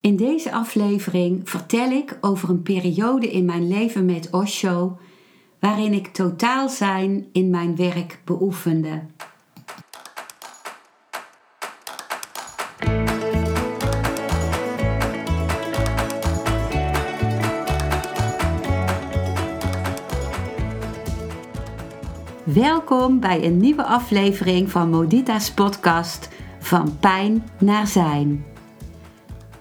In deze aflevering vertel ik over een periode in mijn leven met Osho waarin ik totaal zijn in mijn werk beoefende. Welkom bij een nieuwe aflevering van Modita's podcast Van Pijn naar Zijn.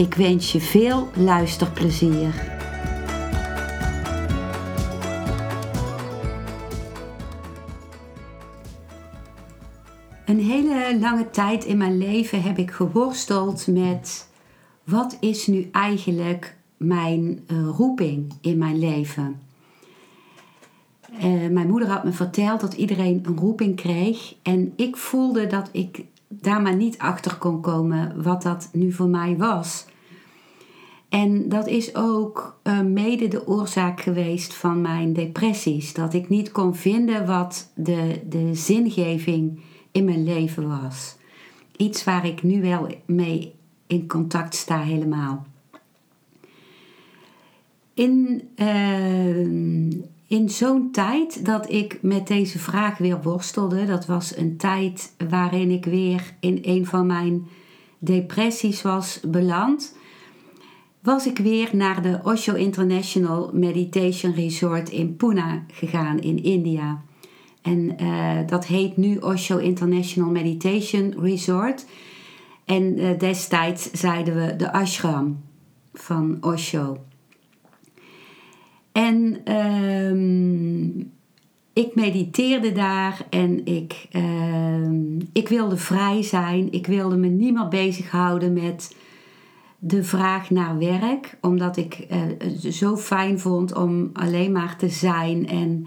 Ik wens je veel luisterplezier. Een hele lange tijd in mijn leven heb ik geworsteld met wat is nu eigenlijk mijn uh, roeping in mijn leven. Uh, mijn moeder had me verteld dat iedereen een roeping kreeg en ik voelde dat ik daar maar niet achter kon komen wat dat nu voor mij was. En dat is ook uh, mede de oorzaak geweest van mijn depressies. Dat ik niet kon vinden wat de, de zingeving in mijn leven was. Iets waar ik nu wel mee in contact sta helemaal. In, uh, in zo'n tijd dat ik met deze vraag weer worstelde, dat was een tijd waarin ik weer in een van mijn depressies was beland, was ik weer naar de Osho International Meditation Resort in Pune gegaan in India. En uh, dat heet nu Osho International Meditation Resort. En uh, destijds zeiden we de ashram van Osho. En uh, ik mediteerde daar en ik, ehm, ik wilde vrij zijn. Ik wilde me niet meer bezighouden met de vraag naar werk, omdat ik het uh, zo fijn vond om alleen maar te zijn en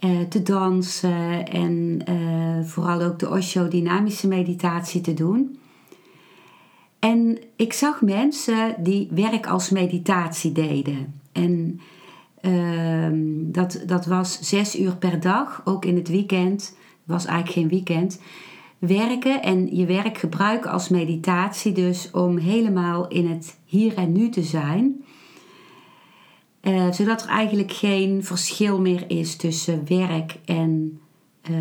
uh, te dansen en uh, vooral ook de Osho dynamische meditatie te doen. En ik zag mensen die werk als meditatie deden. En uh, dat, dat was zes uur per dag, ook in het weekend. Was eigenlijk geen weekend. Werken en je werk gebruiken als meditatie, dus om helemaal in het hier en nu te zijn. Uh, zodat er eigenlijk geen verschil meer is tussen werk en uh,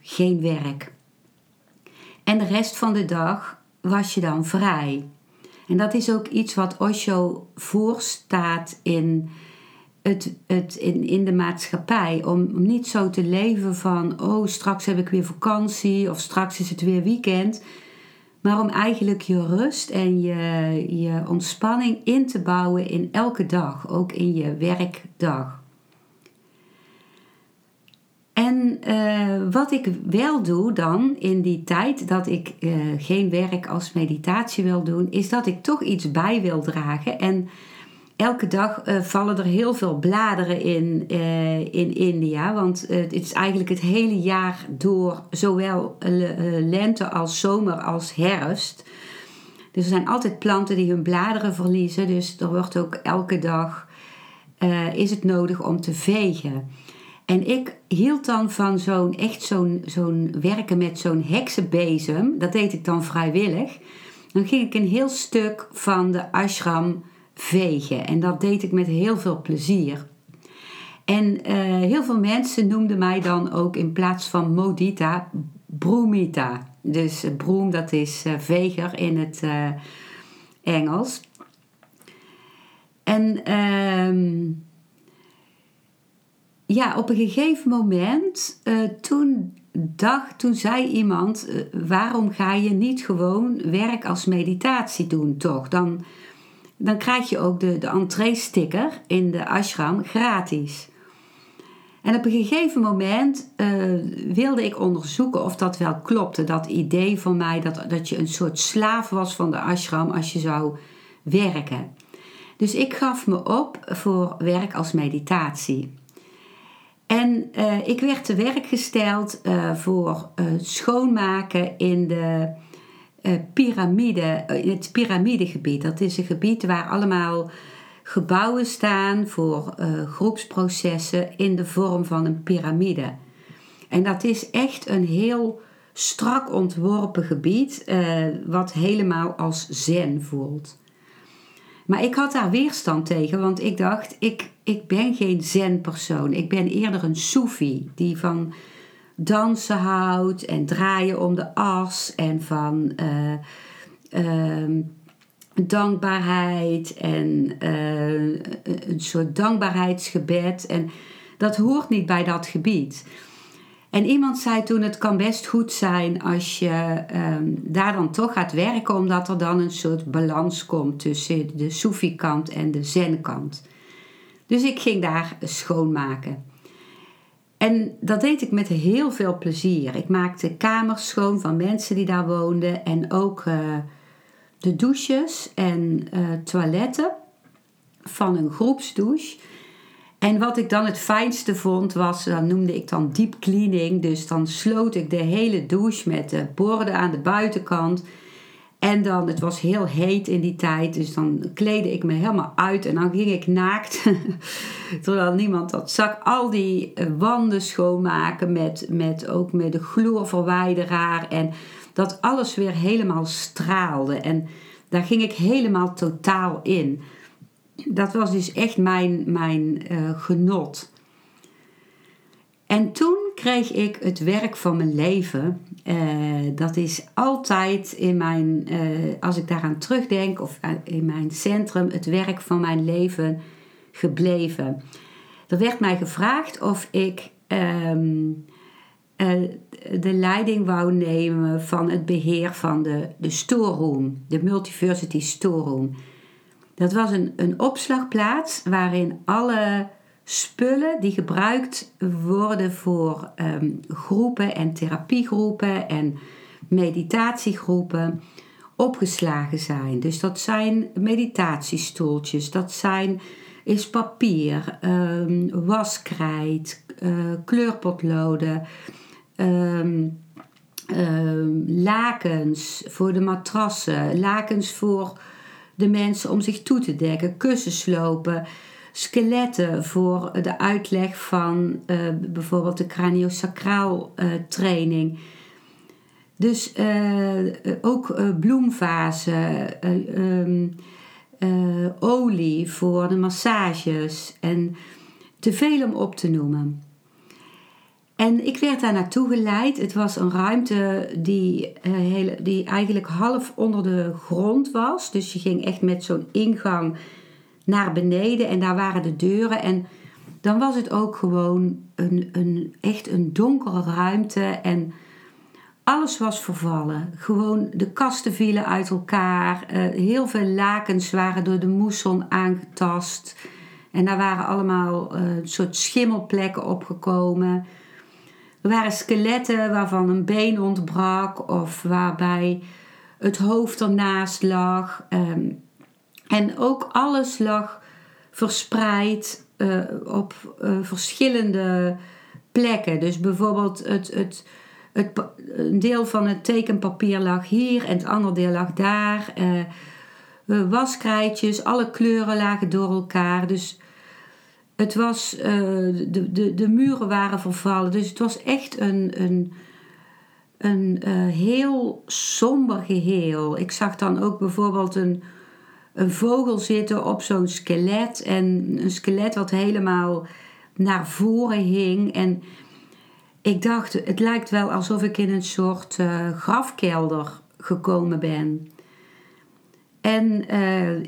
geen werk. En de rest van de dag was je dan vrij. En dat is ook iets wat Osho voorstaat in, het, het, in, in de maatschappij. Om niet zo te leven van, oh straks heb ik weer vakantie of straks is het weer weekend maar om eigenlijk je rust en je, je ontspanning in te bouwen in elke dag, ook in je werkdag. En uh, wat ik wel doe dan in die tijd dat ik uh, geen werk als meditatie wil doen, is dat ik toch iets bij wil dragen. En elke dag uh, vallen er heel veel bladeren in uh, in India. Want uh, het is eigenlijk het hele jaar door zowel lente als zomer als herfst. Dus er zijn altijd planten die hun bladeren verliezen. Dus er wordt ook elke dag is het nodig om te vegen. En ik hield dan van zo'n echt zo'n zo'n werken met zo'n heksenbezem. Dat deed ik dan vrijwillig. Dan ging ik een heel stuk van de ashram vegen. En dat deed ik met heel veel plezier. En uh, heel veel mensen noemden mij dan ook in plaats van modita, broomita. Dus uh, broom, dat is uh, veger in het Engels. En ehm, ja, op een gegeven moment, toen dacht, toen zei iemand, waarom ga je niet gewoon werk als meditatie doen toch? Dan dan krijg je ook de, de entree-sticker in de ashram gratis. En op een gegeven moment uh, wilde ik onderzoeken of dat wel klopte. Dat idee van mij dat, dat je een soort slaaf was van de ashram als je zou werken. Dus ik gaf me op voor werk als meditatie. En uh, ik werd te werk gesteld uh, voor schoonmaken in de piramide, in het piramidegebied. Dat is een gebied waar allemaal gebouwen staan voor uh, groepsprocessen in de vorm van een piramide. En dat is echt een heel strak ontworpen gebied, wat helemaal als zen voelt. Maar ik had daar weerstand tegen, want ik dacht, ik, ik ben geen zen-persoon. Ik ben eerder een soefi die van dansen houdt en draaien om de as en van uh, dankbaarheid en uh, een soort dankbaarheidsgebed. En dat hoort niet bij dat gebied. En iemand zei toen: Het kan best goed zijn als je um, daar dan toch gaat werken, omdat er dan een soort balans komt tussen de Soefi-kant en de Zen-kant. Dus ik ging daar schoonmaken. En dat deed ik met heel veel plezier. Ik maakte kamers schoon van mensen die daar woonden en ook. Uh, de douches en uh, toiletten van een groepsdouche. En wat ik dan het fijnste vond was, dat noemde ik dan deep cleaning. Dus dan sloot ik de hele douche met de borden aan de buitenkant. En dan, het was heel heet in die tijd, dus dan kleedde ik me helemaal uit en dan ging ik naakt, terwijl niemand dat zag, al die eh, wanden schoonmaken met, met ook met de chloorverwijderaar en dat alles weer helemaal straalde. En daar ging ik helemaal totaal in. Dat was dus echt mijn, mijn uh, genot. En toen kreeg ik het werk van mijn leven. Uh, dat is altijd in mijn, uh, als ik daaraan terugdenk, of in mijn centrum, het werk van mijn leven gebleven. Er werd mij gevraagd of ik um, de leiding wou nemen van het beheer van de, de storeroom, de Multiversity Storeroom. Dat was een, een opslagplaats waarin alle spullen die gebruikt worden voor um, groepen en therapiegroepen en meditatiegroepen opgeslagen zijn. Dus dat zijn meditatiestoeltjes, dat zijn, is papier, um, waskrijt, uh, kleurpotloden, um, lakens voor de matrassen, lakens voor de mensen om zich toe te dekken, kussenslopen, skeletten voor de uitleg van uh, bijvoorbeeld de craniosacraal uh, training. Dus uh, ook bloemvazen, um, olie voor de massages en te veel om op te noemen. En ik werd daar naartoe geleid. Het was een ruimte die, hele, die eigenlijk half onder de grond was. Dus je ging echt met zo'n ingang naar beneden en daar waren de deuren. En dan was het ook gewoon een, een, echt een donkere ruimte en alles was vervallen. Gewoon de kasten vielen uit elkaar. Uh, heel veel lakens waren door de moesson aangetast. En daar waren allemaal uh, soort schimmelplekken opgekomen. Er waren skeletten waarvan een been ontbrak of waarbij het hoofd ernaast lag. Ehm, en ook alles lag verspreid uh, op uh, verschillende plekken. Dus bijvoorbeeld het, het, het, een deel van het tekenpapier lag hier en het andere deel lag daar. Uh, waskrijtjes, alle kleuren lagen door elkaar. Dus het was, de, de, de muren waren vervallen. Dus het was echt een, een, een heel somber geheel. Ik zag dan ook bijvoorbeeld een, een vogel zitten op zo'n skelet. En een skelet wat helemaal naar voren hing. En ik dacht, het lijkt wel alsof ik in een soort uh, grafkelder gekomen ben. En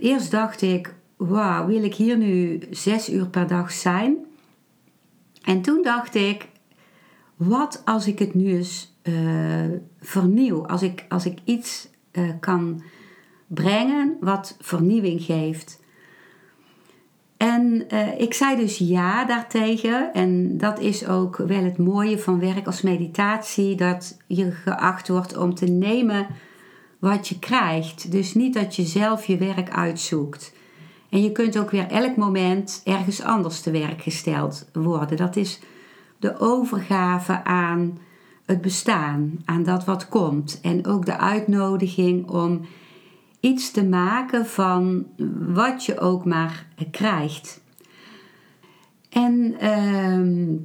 eerst dacht ik, wauw, wil ik hier nu zes uur per dag zijn? En toen dacht ik, wat als ik het nu eens uh, vernieuw? Als ik, als ik iets kan brengen wat vernieuwing geeft. En eh, ik zei dus ja daartegen. En dat is ook wel het mooie van werk als meditatie: dat je geacht wordt om te nemen wat je krijgt. Dus niet dat je zelf je werk uitzoekt. En je kunt ook weer elk moment ergens anders te werk gesteld worden. Dat is de overgave aan het bestaan, aan dat wat komt. En ook de uitnodiging om iets te maken van wat je ook maar krijgt. En ehm,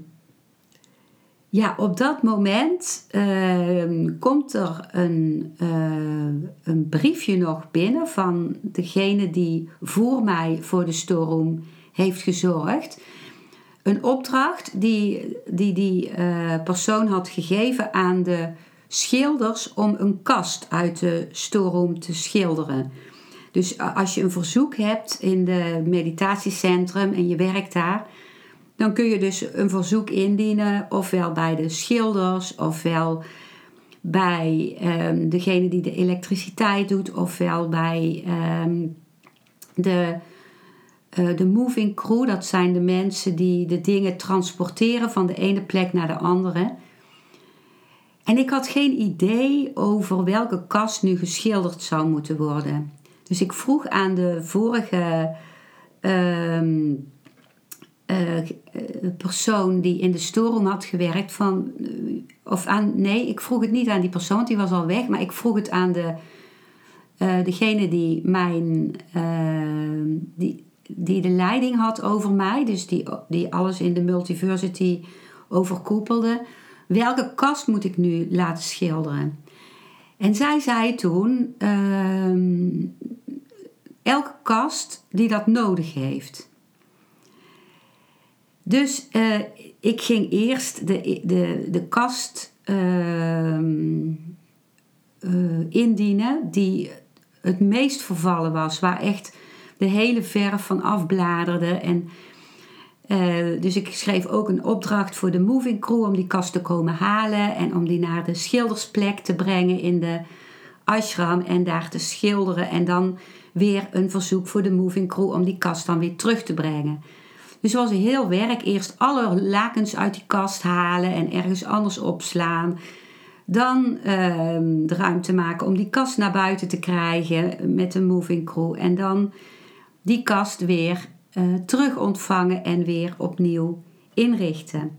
ja, op dat moment ehm, komt er een, uh, een briefje nog binnen van degene die voor mij voor de storeroom heeft gezorgd. Een opdracht die die, die uh, persoon had gegeven aan de schilders om een kast uit de storeroom te schilderen. Dus als je een verzoek hebt in de meditatiecentrum en je werkt daar, dan kun je dus een verzoek indienen, ofwel bij de schilders, ofwel bij um, degene die de elektriciteit doet, ofwel bij um, de, uh, de moving crew. Dat zijn de mensen die de dingen transporteren van de ene plek naar de andere. En ik had geen idee over welke kast nu geschilderd zou moeten worden. Dus ik vroeg aan de vorige uh, persoon die in de storeroom had gewerkt van, eh, of aan, nee, ik vroeg het niet aan die persoon, die was al weg, maar ik vroeg het aan de, degene die mijn, ehm, die, die de leiding had over mij, dus die, die alles in de multiversity overkoepelde welke kast moet ik nu laten schilderen? En zij zei toen, uh, elke kast die dat nodig heeft. Dus uh, ik ging eerst de, de, de kast uh, indienen die het meest vervallen was, waar echt de hele verf van afbladerde en eh, dus ik schreef ook een opdracht voor de moving crew om die kast te komen halen en om die naar de schildersplek te brengen in de ashram en daar te schilderen. En dan weer een verzoek voor de moving crew om die kast dan weer terug te brengen. Dus het was heel werk. Eerst alle lakens uit die kast halen en ergens anders opslaan. Dan ehm, de ruimte maken om die kast naar buiten te krijgen met de moving crew. En dan die kast weer uh, terug ontvangen en weer opnieuw inrichten.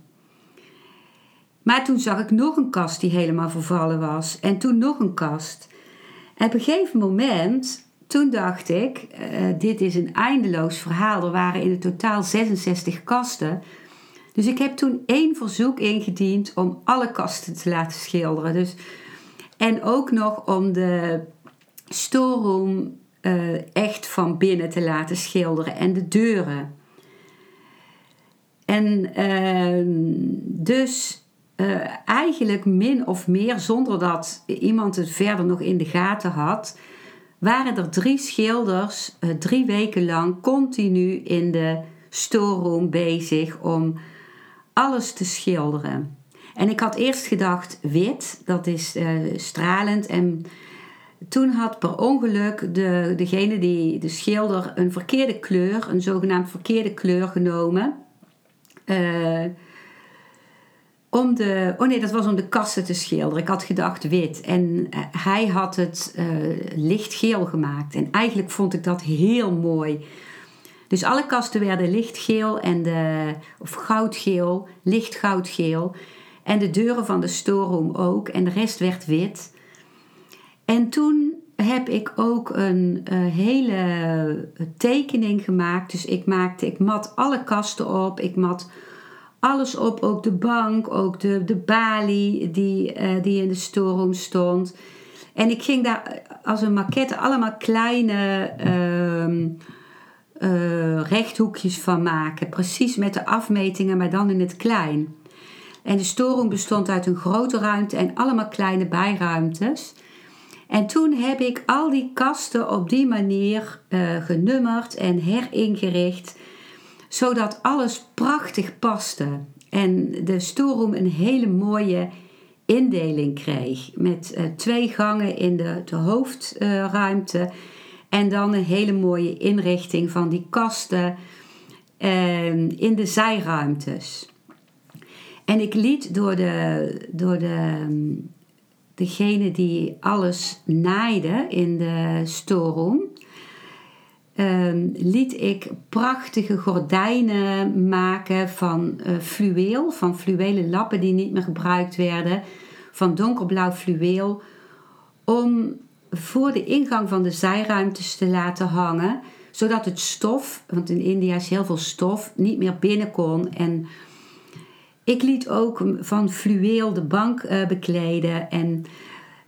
Maar toen zag ik nog een kast die helemaal vervallen was. En toen nog een kast. En op een gegeven moment, toen dacht ik, uh, dit is een eindeloos verhaal. Er waren in het totaal 66 kasten. Dus ik heb toen één verzoek ingediend om alle kasten te laten schilderen. Dus, en ook nog om de storeroom uh, echt van binnen te laten schilderen en de deuren. En uh, dus uh, eigenlijk min of meer, zonder dat iemand het verder nog in de gaten had, waren er drie schilders eh, drie weken lang continu in de storeroom bezig om alles te schilderen. En ik had eerst gedacht wit, dat is stralend en toen had per ongeluk de, degene die de schilder een verkeerde kleur, een zogenaamd verkeerde kleur genomen. Uh, om de, oh nee, dat was om de kasten te schilderen. Ik had gedacht wit. En uh, hij had het uh, lichtgeel gemaakt. En eigenlijk vond ik dat heel mooi. Dus alle kasten werden lichtgeel en de, of goudgeel, licht goudgeel. En de deuren van de storeroom ook. En de rest werd wit. En toen heb ik ook een hele tekening gemaakt. Dus ik maakte, ik mat alle kasten op. Ik mat alles op, ook de bank, ook de, de balie die, uh, die in de storeroom stond. En ik ging daar als een maquette allemaal kleine uh, uh, rechthoekjes van maken. Precies met de afmetingen, maar dan in het klein. En de storeroom bestond uit een grote ruimte en allemaal kleine bijruimtes. En toen heb ik al die kasten op die manier uh, genummerd en heringericht, zodat alles prachtig paste. En de stoelroom een hele mooie indeling kreeg. Met uh, twee gangen in de, de hoofdruimte. Uh, en dan een hele mooie inrichting van die kasten. ehm, in de zijruimtes. En ik liet door, de, door de, degene die alles naaide in de storeroom, um, liet ik prachtige gordijnen maken van uh, fluweel, van fluwelen lappen die niet meer gebruikt werden, van donkerblauw fluweel, om voor de ingang van de zijruimtes te laten hangen, zodat het stof, want in India is heel veel stof, niet meer binnen kon. En ik liet ook van fluweel de bank uh, bekleden en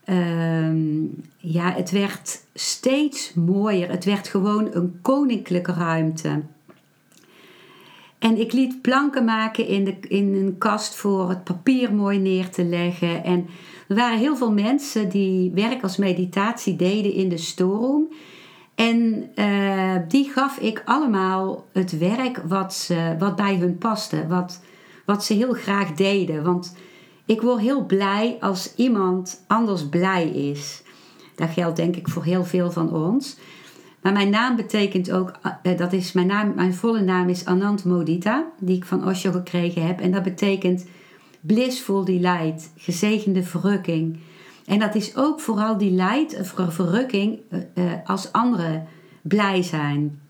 Ehm, ja, het werd steeds mooier. Het werd gewoon een koninklijke ruimte. En ik liet planken maken in, de, in een kast voor het papier mooi neer te leggen. En er waren heel veel mensen die werk als meditatie deden in de storeroom. En uh, die gaf ik allemaal het werk wat, ze, wat bij hun paste. Wat, wat ze heel graag deden. Want ik word heel blij als iemand anders blij is. Dat geldt denk ik voor heel veel van ons. Maar mijn naam betekent ook, eh, dat is mijn, naam, mijn volle naam is Anand Modita, die ik van Osho gekregen heb. En dat betekent blissful delight, gezegende verrukking. En dat is ook vooral delight, verrukking, eh, eh, als anderen blij zijn.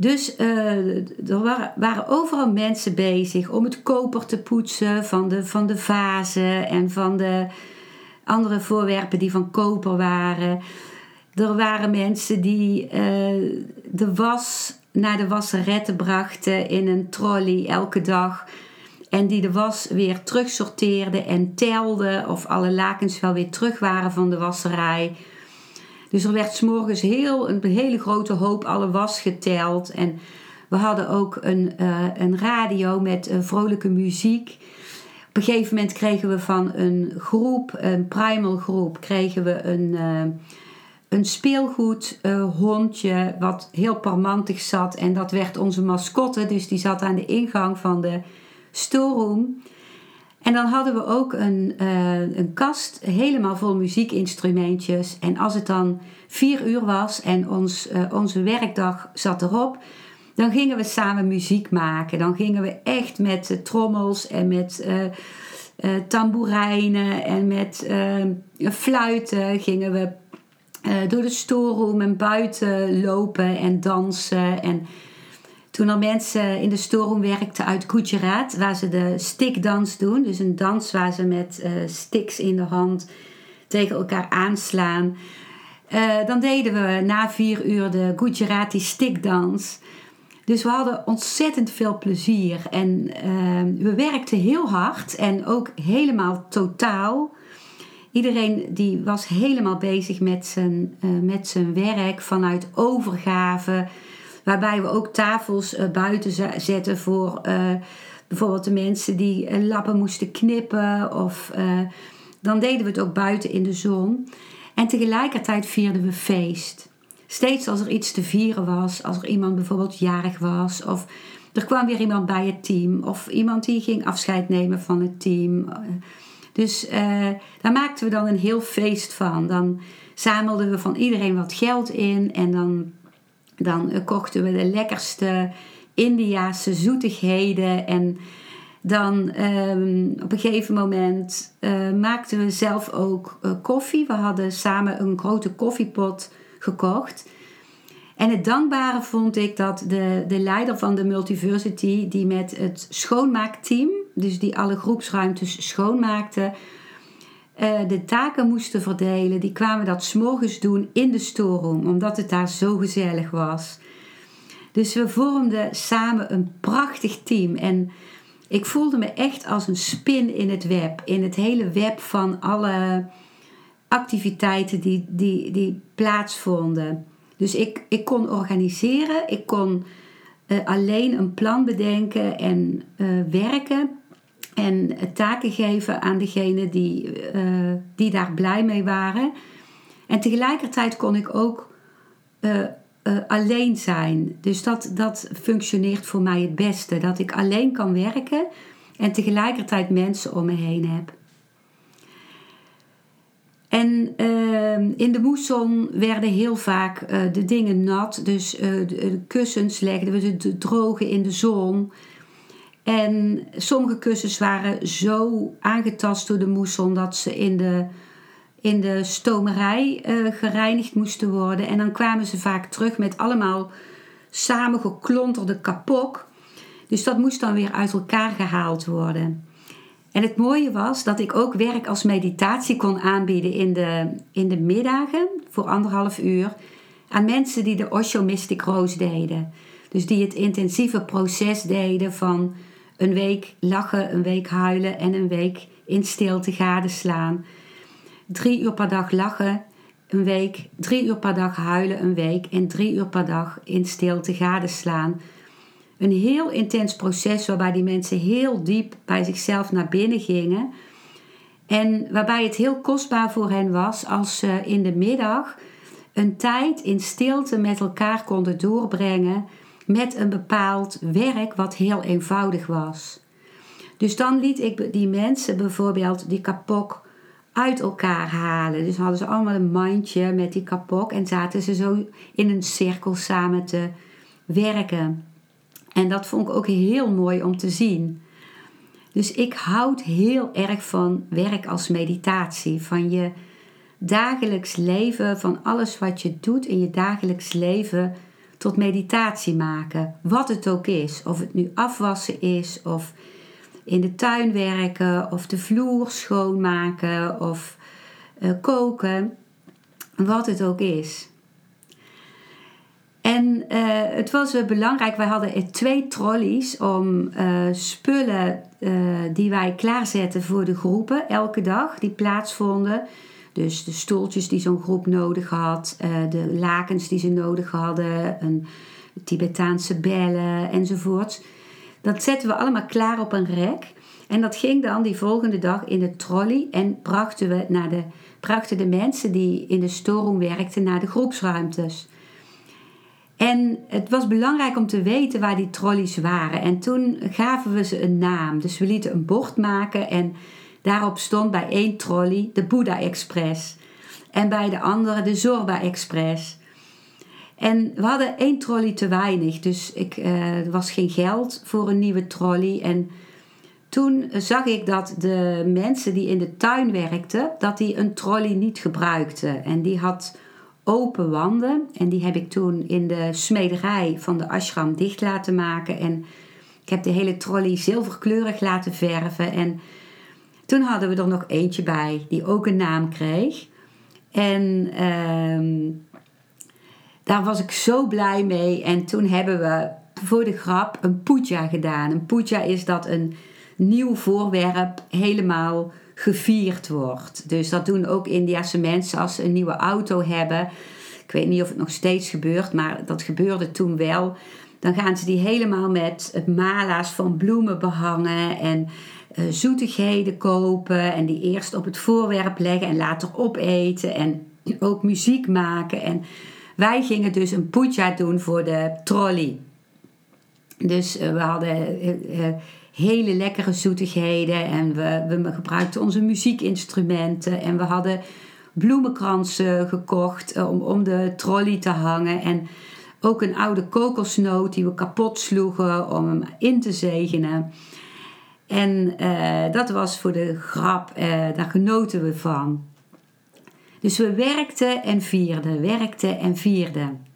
Dus uh, er waren, waren, overal mensen bezig om het koper te poetsen van de, van de vazen en van de andere voorwerpen die van koper waren. Er waren mensen die uh, de was naar de wasseretten brachten in een trolley elke dag. En die de was weer terugsorteerden en telden of alle lakens wel weer terug waren van de wasserij. Dus er werd s'morgens heel, een hele grote hoop alle was geteld. En we hadden ook een, uh, een radio met uh, vrolijke muziek. Op een gegeven moment kregen we van een groep, een primal groep, kregen we een, uh, een speelgoed hondje wat heel parmantig zat. En dat werd onze mascotte, dus die zat aan de ingang van de storeroom. En dan hadden we ook een, uh, een kast helemaal vol muziekinstrumentjes. En als het dan vier uur was en ons, uh, onze werkdag zat erop, dan gingen we samen muziek maken. Dan gingen we echt met uh, trommels en met tamboerijnen en met fluiten gingen we door de storeroom en buiten lopen en dansen en toen er mensen in de storeroom werkten uit Gujarat, waar ze de stickdans doen. Dus een dans waar ze met uh, sticks in de hand tegen elkaar aanslaan. Uh, dan deden we na vier uur de Gujarati stickdans. Dus we hadden ontzettend veel plezier. En uh, we werkten heel hard en ook helemaal totaal. Iedereen die was helemaal bezig met zijn, met zijn werk vanuit overgave Waarbij we ook tafels uh, buiten zetten voor uh, bijvoorbeeld de mensen die uh, lappen moesten knippen. Of dan deden we het ook buiten in de zon. En tegelijkertijd vierden we feest. Steeds als er iets te vieren was, als er iemand bijvoorbeeld jarig was, of er kwam weer iemand bij het team, of iemand die ging afscheid nemen van het team. Dus daar maakten we dan een heel feest van. Dan zamelden we van iedereen wat geld in en dan dan eh, kochten we de lekkerste Indiaanse zoetigheden. En dan ehm, op een gegeven moment uh, maakten we zelf ook uh, koffie. We hadden samen een grote koffiepot gekocht. En het dankbare vond ik dat de, de leider van de Multiversity, die met het schoonmaakteam, dus die alle groepsruimtes schoonmaakte, uh, de taken moesten verdelen, die kwamen dat s'morgens doen in de storeroom, omdat het daar zo gezellig was. Dus we vormden samen een prachtig team en ik voelde me echt als een spin in het web, in het hele web van alle activiteiten die, die, die plaatsvonden. Dus ik, ik kon organiseren, ik kon uh, alleen een plan bedenken en uh, werken en taken geven aan degene die, uh, die daar blij mee waren. En tegelijkertijd kon ik ook uh, uh, alleen zijn. Dus dat, dat functioneert voor mij het beste. Dat ik alleen kan werken en tegelijkertijd mensen om me heen heb. En in de moesson werden heel vaak eh, de dingen nat. Dus eh, de, kussens legden we te drogen in de zon. En sommige kussens waren zo aangetast door de moesson dat ze in de, in de stomerij uh, gereinigd moesten worden. En dan kwamen ze vaak terug met allemaal samengeklonterde kapok. Dus dat moest dan weer uit elkaar gehaald worden. En het mooie was dat ik ook werk als meditatie kon aanbieden in de, in de middagen voor anderhalf uur aan mensen die de Osho Mystic Rose deden. Dus die het intensieve proces deden van een week lachen, een week huilen en een week in stilte gadeslaan. Drie uur per dag lachen, een week, drie uur per dag huilen, een week en drie uur per dag in stilte gadeslaan een heel intens proces waarbij die mensen heel diep bij zichzelf naar binnen gingen. En waarbij het heel kostbaar voor hen was als ze in de middag een tijd in stilte met elkaar konden doorbrengen met een bepaald werk wat heel eenvoudig was. Dus dan liet ik die mensen bijvoorbeeld die kapok uit elkaar halen. Dus hadden ze allemaal een mandje met die kapok en zaten ze zo in een cirkel samen te werken. En dat vond ik ook heel mooi om te zien. Dus ik houd heel erg van werk als meditatie, van je dagelijks leven, van alles wat je doet in je dagelijks leven tot meditatie maken. Wat het ook is. Of het nu afwassen is, of in de tuin werken, of de vloer schoonmaken, of uh, koken. Wat het ook is. En uh, het was uh, belangrijk, wij hadden twee trolleys om spullen die wij klaarzetten voor de groepen elke dag, die plaatsvonden. Dus de stoeltjes die zo'n groep nodig had, de lakens die ze nodig hadden, een Tibetaanse bellen enzovoort. Dat zetten we allemaal klaar op een rek. En dat ging dan die volgende dag in de trolley en brachten we naar de, brachten de mensen die in de storeroom werkten naar de groepsruimtes. En het was belangrijk om te weten waar die trolleys waren. En toen gaven we ze een naam. Dus we lieten een bord maken en daarop stond bij één trolley de Buddha Express. En bij de andere de Zorba Express. En we hadden één trolley te weinig, dus ik, uh, er was geen geld voor een nieuwe trolley. En toen zag ik dat de mensen die in de tuin werkten, dat die een trolley niet gebruikten. En die had open wanden. En die heb ik toen in de smederij van de ashram dicht laten maken. En ik heb de hele trolley zilverkleurig laten verven. En toen hadden we er nog eentje bij die ook een naam kreeg. En ehm, daar was ik zo blij mee. En toen hebben we voor de grap een puja gedaan. Een puja is dat een nieuw voorwerp helemaal gevierd wordt. Dus dat doen ook Indiase mensen als ze een nieuwe auto hebben. Ik weet niet of het nog steeds gebeurt, maar dat gebeurde toen wel. Dan gaan ze die helemaal met mala's van bloemen behangen en zoetigheden kopen. En die eerst op het voorwerp leggen en later opeten. En ook muziek maken. En wij gingen dus een puja doen voor de trolley. Dus uh, we hadden uh, hele lekkere zoetigheden. En we, we gebruikten onze muziekinstrumenten. En we hadden bloemenkransen gekocht eh, om, om de trolley te hangen. En ook een oude kokosnoot die we kapot sloegen om hem in te zegenen. En uh, dat was voor de grap, uh, daar genoten we van. Dus we werkten en vierden, werkten en vierden.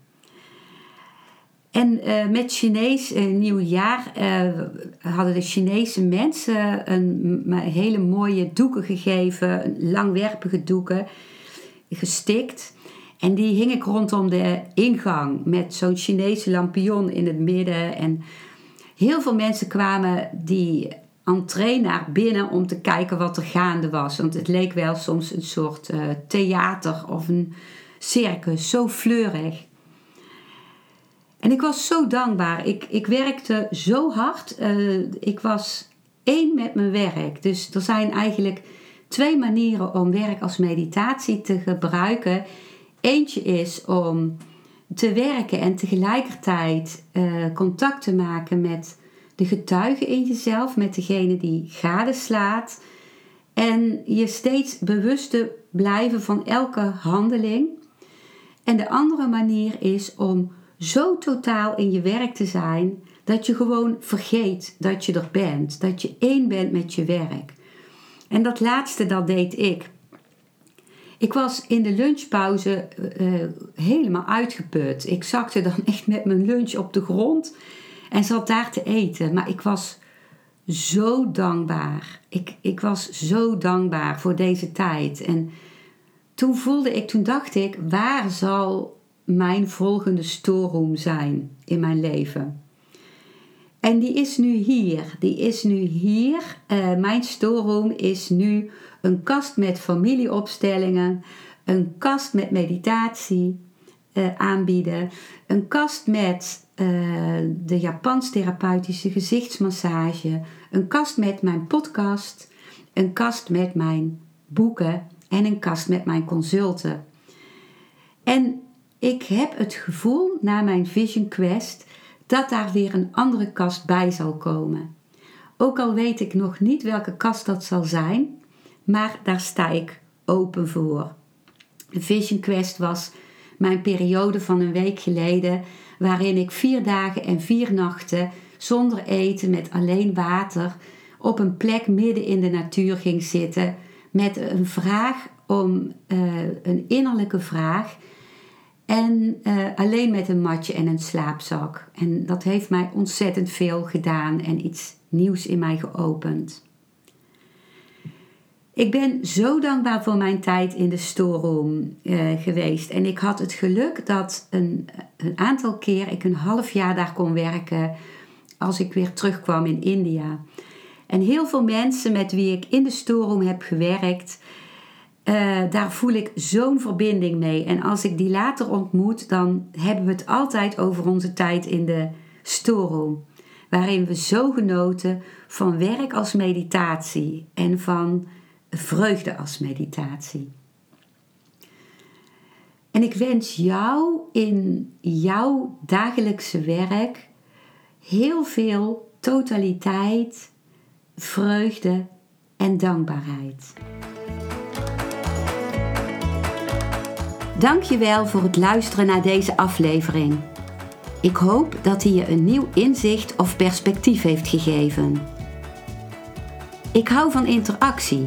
En uh, met Chinees nieuwjaar hadden de Chinese mensen een, hele mooie doeken gegeven, langwerpige doeken, gestikt. En die hing ik rondom de ingang met zo'n Chinese lampion in het midden. En heel veel mensen kwamen die entree naar binnen om te kijken wat er gaande was. Want het leek wel soms een soort theater of een circus, zo fleurig. En ik was zo dankbaar. Ik, ik werkte zo hard. Uh, ik was één met mijn werk. Dus er zijn eigenlijk twee manieren om werk als meditatie te gebruiken. Eentje is om te werken en tegelijkertijd uh, contact te maken met de getuigen in jezelf, met degene die gadeslaat. En je steeds bewust blijven van elke handeling. En de andere manier is om zo totaal in je werk te zijn dat je gewoon vergeet dat je er bent, dat je één bent met je werk. En dat laatste, dat deed ik. Ik was in de lunchpauze uh, helemaal uitgeput. Ik zakte dan echt met mijn lunch op de grond en zat daar te eten. Maar ik was zo dankbaar. Ik, ik was zo dankbaar voor deze tijd. En toen voelde ik, toen dacht ik, waar zal mijn volgende storeroom zijn in mijn leven? En die is nu hier. Die is nu hier. Uh, mijn storeroom is nu een kast met familieopstellingen, een kast met meditatie uh, aanbieden, een kast met de Japans therapeutische gezichtsmassage, een kast met mijn podcast, een kast met mijn boeken en een kast met mijn consulten. En ik heb het gevoel na mijn Vision Quest dat daar weer een andere kast bij zal komen. Ook al weet ik nog niet welke kast dat zal zijn, maar daar sta ik open voor. De Vision Quest was mijn periode van een week geleden, waarin ik vier dagen en vier nachten zonder eten, met alleen water, op een plek midden in de natuur ging zitten met een vraag om uh, een innerlijke vraag en uh, alleen met een matje en een slaapzak. En dat heeft mij ontzettend veel gedaan en iets nieuws in mij geopend. Ik ben zo dankbaar voor mijn tijd in de storeroom uh, geweest. En ik had het geluk dat een, een aantal keer ik een half jaar daar kon werken als ik weer terugkwam in India. En heel veel mensen met wie ik in de storeroom heb gewerkt, uh, daar voel ik zo'n verbinding mee. En als ik die later ontmoet, dan hebben we het altijd over onze tijd in de storeroom. Waarin we zo genoten van werk als meditatie en van vreugde als meditatie. En ik wens jou in jouw dagelijkse werk heel veel totaliteit, vreugde en dankbaarheid. Dankjewel voor het luisteren naar deze aflevering. Ik hoop dat hij je een nieuw inzicht of perspectief heeft gegeven. Ik hou van interactie,